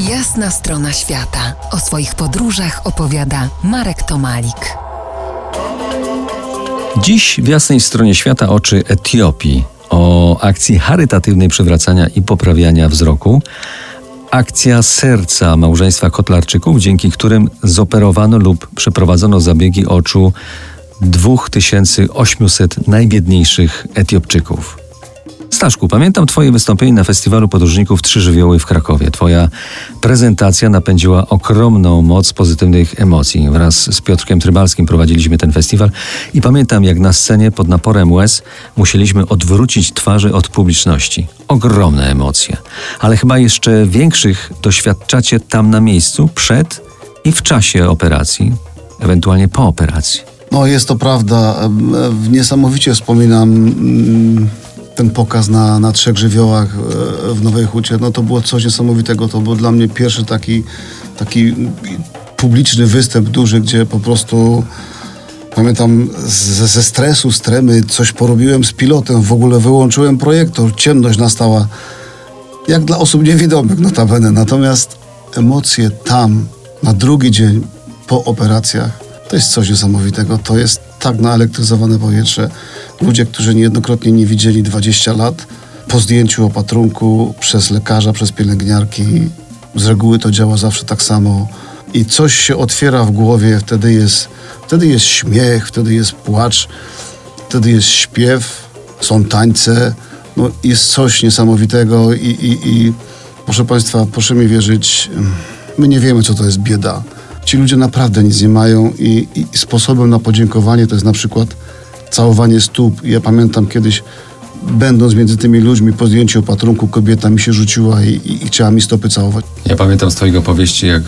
Jasna strona świata. O swoich podróżach opowiada Marek Tomalik. Dziś w jasnej stronie świata oczy Etiopii o akcji charytatywnej przywracania i poprawiania wzroku. Akcja serca małżeństwa Kotlarczyków, dzięki którym zoperowano lub przeprowadzono zabiegi oczu 2800 najbiedniejszych Etiopczyków. Staszku, pamiętam Twoje wystąpienie na festiwalu podróżników Trzy Żywioły w Krakowie. Twoja prezentacja napędziła ogromną moc pozytywnych emocji. Wraz z Piotrkiem Trybalskim prowadziliśmy ten festiwal i pamiętam, jak na scenie pod naporem łez musieliśmy odwrócić twarze od publiczności. Ogromne emocje. Ale chyba jeszcze większych doświadczacie tam na miejscu, przed i w czasie operacji, ewentualnie po operacji. No jest to prawda. Niesamowicie wspominam mm, ten pokaz na, na trzech żywiołach e, w Nowej Hucie. No to było coś niesamowitego. To był dla mnie pierwszy taki, taki publiczny występ duży, gdzie po prostu pamiętam ze, ze stresu, z tremy coś porobiłem z pilotem, w ogóle wyłączyłem projektor, ciemność nastała. Jak dla osób niewidomych notabene. Natomiast emocje tam, na drugi dzień po operacjach, to jest coś niesamowitego. To jest tak naelektryzowane powietrze. Ludzie, którzy niejednokrotnie nie widzieli 20 lat, po zdjęciu opatrunku przez lekarza, przez pielęgniarki, z reguły to działa zawsze tak samo. I coś się otwiera w głowie, wtedy jest, wtedy jest śmiech, wtedy jest płacz, wtedy jest śpiew, są tańce. No, jest coś niesamowitego i, i, i proszę Państwa, proszę mi wierzyć, my nie wiemy, co to jest bieda. Ci ludzie naprawdę nic nie mają i, i sposobem na podziękowanie to jest na przykład całowanie stóp. Ja pamiętam kiedyś, będąc między tymi ludźmi po zdjęciu opatrunku, kobieta mi się rzuciła i, i, i chciała mi stopy całować. Ja pamiętam z Twojego powieści, jak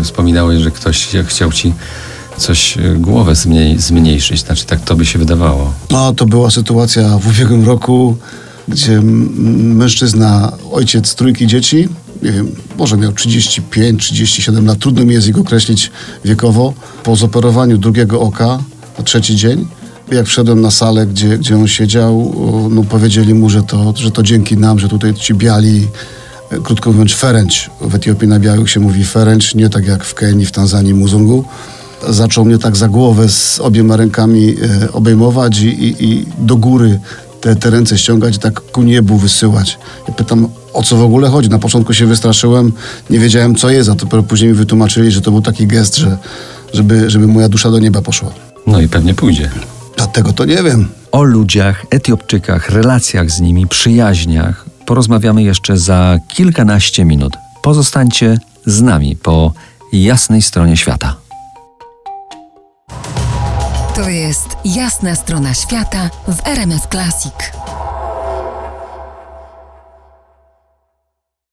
y, wspominałeś, że ktoś chciał Ci coś y, głowę zmniej, zmniejszyć. Znaczy, tak to by się wydawało. No, to była sytuacja w ubiegłym roku, gdzie mężczyzna, ojciec trójki dzieci, nie wiem, może miał 35, 37 lat, trudno mi jest ich określić wiekowo, po zoperowaniu drugiego oka, na trzeci dzień, jak wszedłem na salę, gdzie, gdzie on siedział, no powiedzieli mu, że to, że to dzięki nam, że tutaj ci biali, e, krótko mówiąc feręcz, w Etiopii na białych się mówi feręcz, nie tak jak w Kenii, w Tanzanii muzungu, zaczął mnie tak za głowę z obiema rękami e, obejmować i, i, i do góry te, te ręce ściągać i tak ku niebu wysyłać. Ja pytam, o co w ogóle chodzi? Na początku się wystraszyłem, nie wiedziałem co jest, a dopiero później mi wytłumaczyli, że to był taki gest, że, żeby, żeby moja dusza do nieba poszła. No i pewnie pójdzie. Dlatego to nie wiem. O ludziach, Etiopczykach, relacjach z nimi, przyjaźniach porozmawiamy jeszcze za kilkanaście minut. Pozostańcie z nami po jasnej stronie świata. To jest Jasna strona świata w RMS Classic.